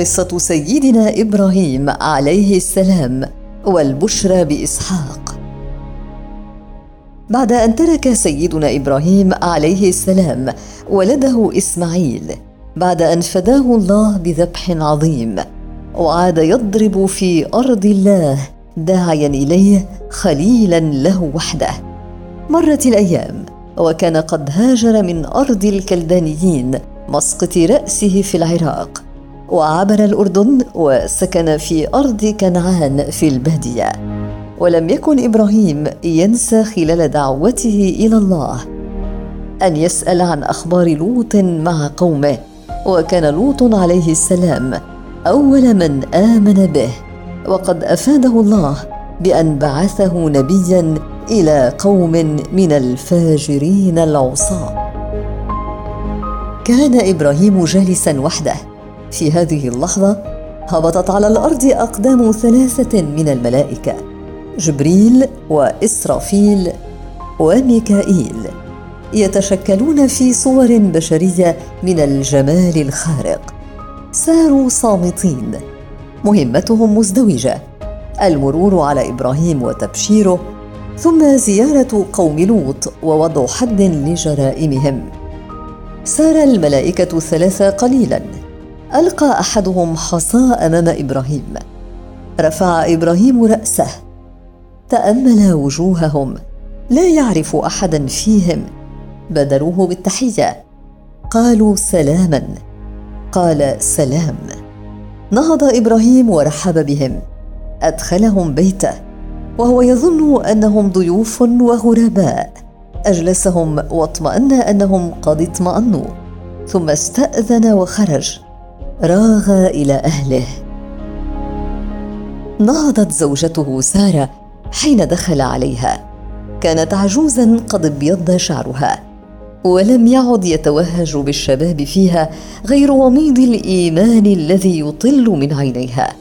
قصة سيدنا إبراهيم عليه السلام والبشرى بإسحاق. بعد أن ترك سيدنا إبراهيم عليه السلام ولده إسماعيل بعد أن فداه الله بذبح عظيم وعاد يضرب في أرض الله داعيا إليه خليلا له وحده. مرت الأيام وكان قد هاجر من أرض الكلدانيين مسقط رأسه في العراق. وعبر الأردن وسكن في أرض كنعان في الباديه ولم يكن إبراهيم ينسى خلال دعوته إلى الله أن يسأل عن أخبار لوط مع قومه وكان لوط عليه السلام أول من آمن به. وقد أفاده الله بأن بعثه نبيا إلى قوم من الفاجرين العصاة. كان إبراهيم جالسا وحده في هذه اللحظة هبطت على الأرض أقدام ثلاثة من الملائكة جبريل وإسرافيل وميكائيل يتشكلون في صور بشرية من الجمال الخارق. ساروا صامتين مهمتهم مزدوجة المرور على إبراهيم وتبشيره ثم زيارة قوم لوط ووضع حد لجرائمهم. سار الملائكة الثلاثه قليلا ألقى أحدهم حصى امام إبراهيم. رفع إبراهيم رأسه. تأمل وجوههم. لا يعرف احدا فيهم. بدروه بالتحية. قالوا سلاما. قال سلام. نهض إبراهيم ورحب بهم. أدخلهم بيته. وهو يظن أنهم ضيوف وغرباء. أجلسهم واطمأن أنهم قد اطمأنوا. ثم استأذن وخرج. راغ إلى أهله. نهضت زوجته سارة حين دخل عليها. كانت عجوزا قد ابيض شعرها ولم يعد يتوهج بالشباب فيها غير وميض الإيمان الذي يطل من عينيها.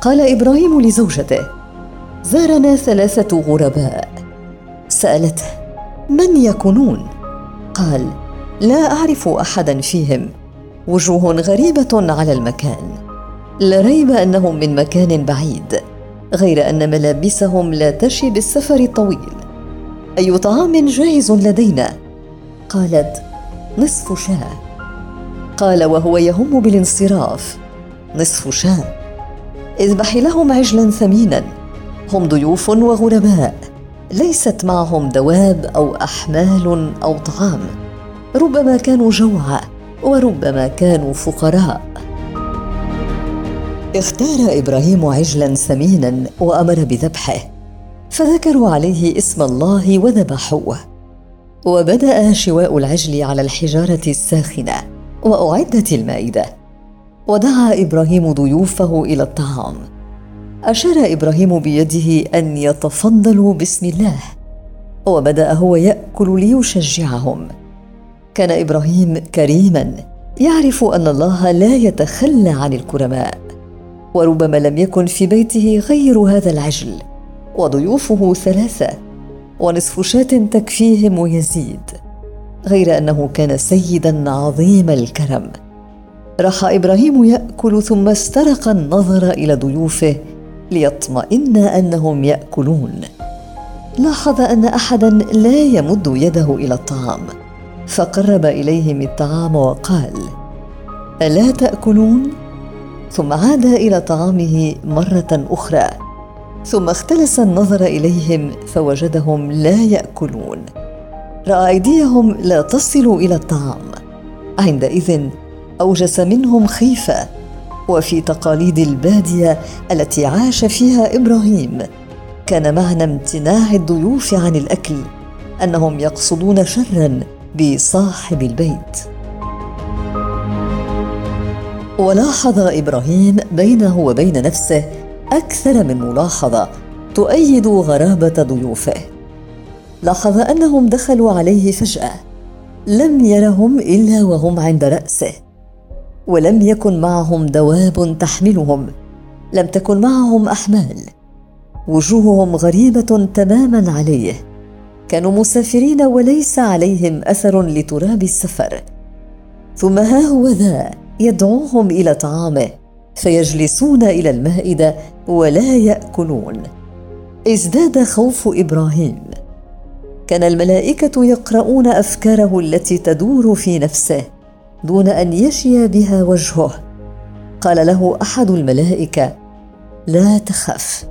قال إبراهيم لزوجته زارنا ثلاثة غرباء. سألته من يكونون؟ قال لا أعرف احدا فيهم. وجوه غريبة على المكان. لا ريب أنهم من مكان بعيد غير أن ملابسهم لا تشي بالسفر الطويل. أي طعام جاهز لدينا؟ قالت نصف شاة. قال وهو يهم بالانصراف. نصف شاة. اذبحي لهم عجلا ثمينا. هم ضيوف وغرباء. ليست معهم دواب أو أحمال أو طعام. ربما كانوا جوعى وربما كانوا فقراء. اختار إبراهيم عجلا ثمينا وأمر بذبحه فذكروا عليه اسم الله وذبحوه. وبدأ شواء العجل على الحجارة الساخنة وأعدت المائدة. ودعا إبراهيم ضيوفه إلى الطعام. أشار إبراهيم بيده أن يتفضلوا بسم الله. وبدأ هو يأكل ليشجعهم. كان إبراهيم كريما يعرف أن الله لا يتخلى عن الكرماء وربما لم يكن في بيته غير هذا العجل وضيوفه ثلاثة ونصف شاة تكفيهم ويزيد غير أنه كان سيدا عظيم الكرم. راح إبراهيم يأكل ثم استرق النظر إلى ضيوفه ليطمئن أنهم يأكلون. لاحظ أن احدا لا يمد يده إلى الطعام. فقرب إليهم الطعام وقال ألا تأكلون؟ ثم عاد إلى طعامه مرة أخرى. ثم اختلس النظر إليهم فوجدهم لا يأكلون. رأى أيديهم لا تصل إلى الطعام. عندئذ أوجس منهم خيفة وفي تقاليد البادية التي عاش فيها إبراهيم كان معنى امتناع الضيوف عن الأكل أنهم يقصدون شرا بصاحب البيت. ولاحظ إبراهيم بينه وبين نفسه أكثر من ملاحظة تؤيد غرابة ضيوفه. لاحظ أنهم دخلوا عليه فجأة. لم يرهم إلا وهم عند رأسه. ولم يكن معهم دواب تحملهم. لم تكن معهم أحمال. وجوههم غريبة تماما عليه. كانوا مسافرين وليس عليهم أثر لتراب السفر. ثم ها هو ذا يدعوهم إلى طعامه فيجلسون إلى المائدة ولا يأكلون. ازداد خوف إبراهيم. كان الملائكة يقرؤون أفكاره التي تدور في نفسه دون أن يشي بها وجهه. قال له أحد الملائكة لا تخف.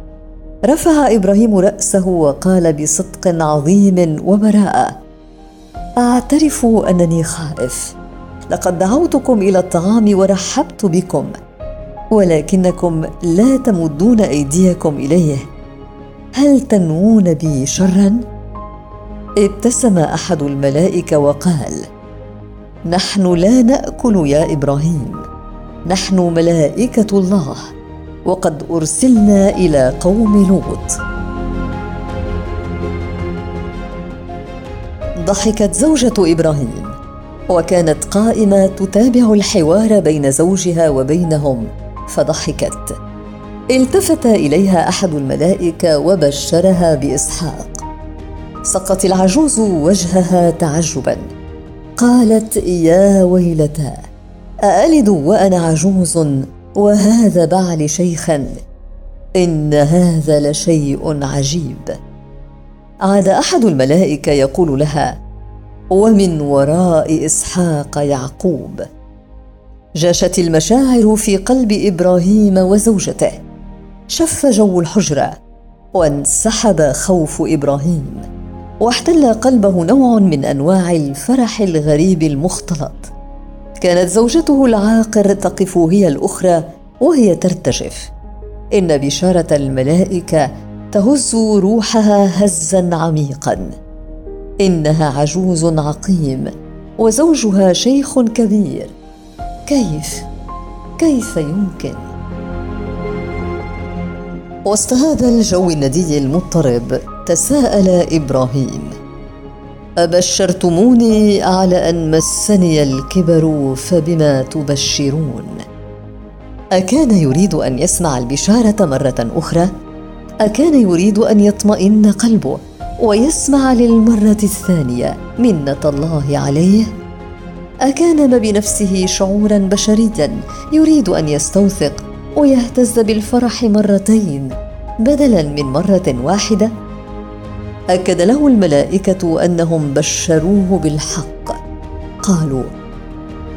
رفع إبراهيم رأسه وقال بصدق عظيم وبراءه اعترف أنني خائف. لقد دعوتكم إلى الطعام ورحبت بكم. ولكنكم لا تمدون أيديكم إليه. هل تنوون بي شرا؟ ابتسم أحد الملائكة وقال نحن لا نأكل يا إبراهيم. نحن ملائكة الله. وقد أرسلنا إلى قوم لوط. ضحكت زوجة إبراهيم وكانت قائمة تتابع الحوار بين زوجها وبينهم فضحكت. التفت إليها أحد الملائكة وبشرها بإسحاق. سقت العجوز وجهها تعجبا. قالت يا ويلتى أألد وأنا عجوز وهذا بعلي شيخا إن هذا لشيء عجيب. عاد أحد الملائكة يقول لها ومن وراء إسحاق يعقوب. جاشت المشاعر في قلب إبراهيم وزوجته. شف جو الحجرة وانسحب خوف إبراهيم. واحتل قلبه نوع من أنواع الفرح الغريب المختلط. كانت زوجته العاقر تقف هي الأخرى وهي ترتجف. إن بشارة الملائكة تهز روحها هزا عميقا. إنها عجوز عقيم وزوجها شيخ كبير. كيف؟ كيف يمكن؟ وسط هذا الجو الندي المضطرب تساءل إبراهيم أبشرتموني على أن مسني الكبر فبما تبشرون. أكان يريد أن يسمع البشارة مرة أخرى؟ أكان يريد أن يطمئن قلبه ويسمع للمرة الثانية منة الله عليه؟ أكان ما بنفسه شعورا بشريا يريد أن يستوثق ويهتز بالفرح مرتين بدلا من مرة واحدة؟ أكد له الملائكة أنهم بشروه بالحق. قالوا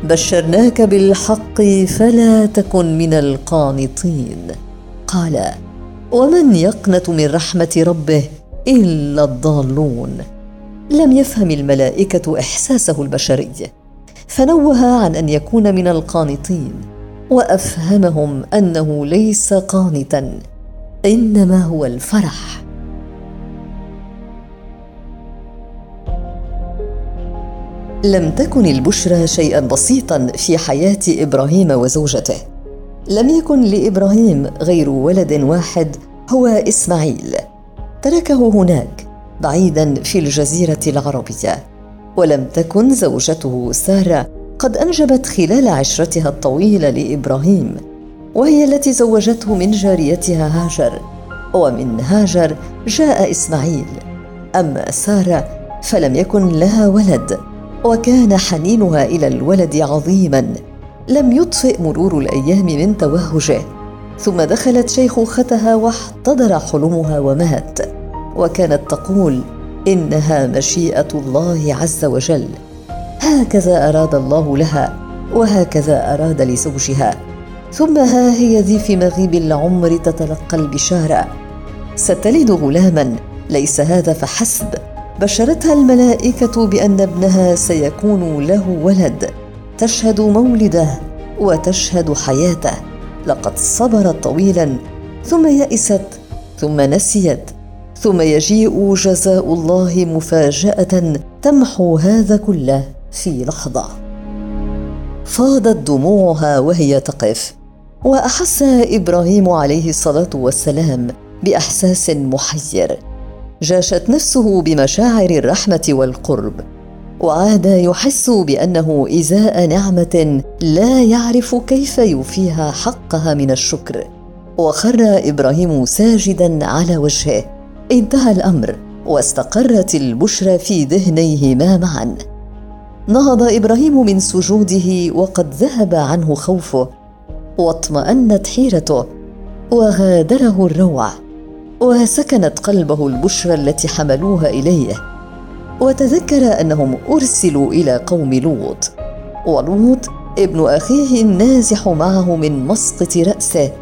بشرناك بالحق فلا تكن من القانطين. قال ومن يقنط من رحمة ربه إلا الضالون. لم يفهم الملائكة إحساسه البشري فنوه عن أن يكون من القانطين وأفهمهم أنه ليس قانتا إنما هو الفرح. لم تكن البشرى شيئا بسيطا في حياة إبراهيم وزوجته. لم يكن لإبراهيم غير ولد واحد هو إسماعيل. تركه هناك بعيدا في الجزيرة العربية. ولم تكن زوجته سارة قد أنجبت خلال عشرتها الطويلة لإبراهيم وهي التي زوجته من جاريتها هاجر. ومن هاجر جاء إسماعيل. أما سارة فلم يكن لها ولد. وكان حنينها إلى الولد عظيما. لم يطفئ مرور الأيام من توهجه. ثم دخلت شيخوختها واحتضر حلمها ومات. وكانت تقول إنها مشيئة الله عز وجل. هكذا أراد الله لها وهكذا أراد لزوجها. ثم ها هي ذي في مغيب العمر تتلقى البشارة. ستلد غلاما ليس هذا فحسب. بشرتها الملائكة بأن ابنها سيكون له ولد. تشهد مولده وتشهد حياته. لقد صبرت طويلا ثم يئست ثم نسيت ثم يجيء جزاء الله مفاجأة تمحو هذا كله في لحظة. فاضت دموعها وهي تقف وأحس إبراهيم عليه الصلاة والسلام بإحساس محير. جاشت نفسه بمشاعر الرحمة والقرب وعاد يحس بأنه إزاء نعمة لا يعرف كيف يوفيها حقها من الشكر. وخر إبراهيم ساجدا على وجهه. انتهى الأمر واستقرت البشرى في ذهنيهما معا. نهض إبراهيم من سجوده وقد ذهب عنه خوفه واطمأنت حيرته وغادره الروع. وسكنت قلبه البشرى التي حملوها إليه وتذكر أنهم أرسلوا إلى قوم لوط ولوط ابن أخيه النازح معه من مسقط رأسه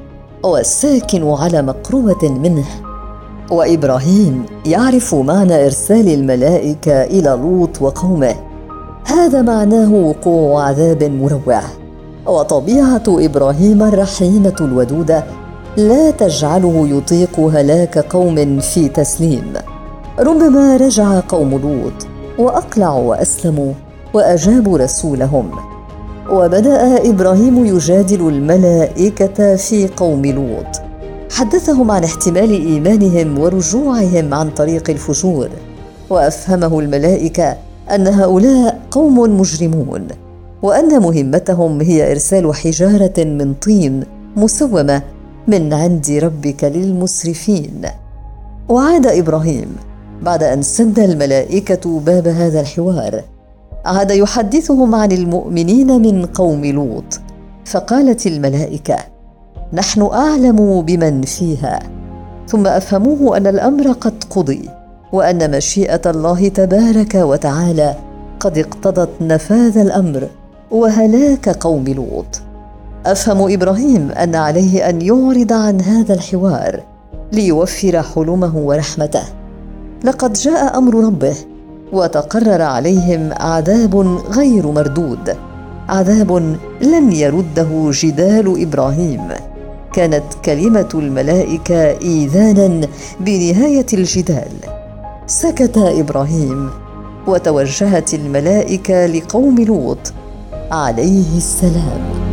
والساكن على مقربة منه. وإبراهيم يعرف معنى إرسال الملائكة إلى لوط وقومه. هذا معناه وقوع عذاب مروع. وطبيعة إبراهيم الرحيمة الودودة لا تجعله يطيق هلاك قوم في تسليم. ربما رجع قوم لوط وأقلعوا وأسلموا وأجابوا رسولهم. وبدأ إبراهيم يجادل الملائكة في قوم لوط. حدثهم عن احتمال إيمانهم ورجوعهم عن طريق الفجور. وأفهمه الملائكة أن هؤلاء قوم مجرمون وأن مهمتهم هي إرسال حجارة من طين مسومة من عند ربك للمسرفين. وعاد إبراهيم بعد أن سد الملائكة باب هذا الحوار. عاد يحدثهم عن المؤمنين من قوم لوط. فقالت الملائكة نحن أعلم بمن فيها. ثم أفهموه أن الأمر قد قضي وأن مشيئة الله تبارك وتعالى قد اقتضت نفاذ الأمر وهلاك قوم لوط. أفهم إبراهيم أن عليه أن يعرض عن هذا الحوار ليوفر حلمه ورحمته. لقد جاء أمر ربه وتقرر عليهم عذاب غير مردود عذاب لن يرده جدال إبراهيم. كانت كلمة الملائكة إيذانا بنهاية الجدال. سكت إبراهيم وتوجهت الملائكة لقوم لوط. عليه السلام.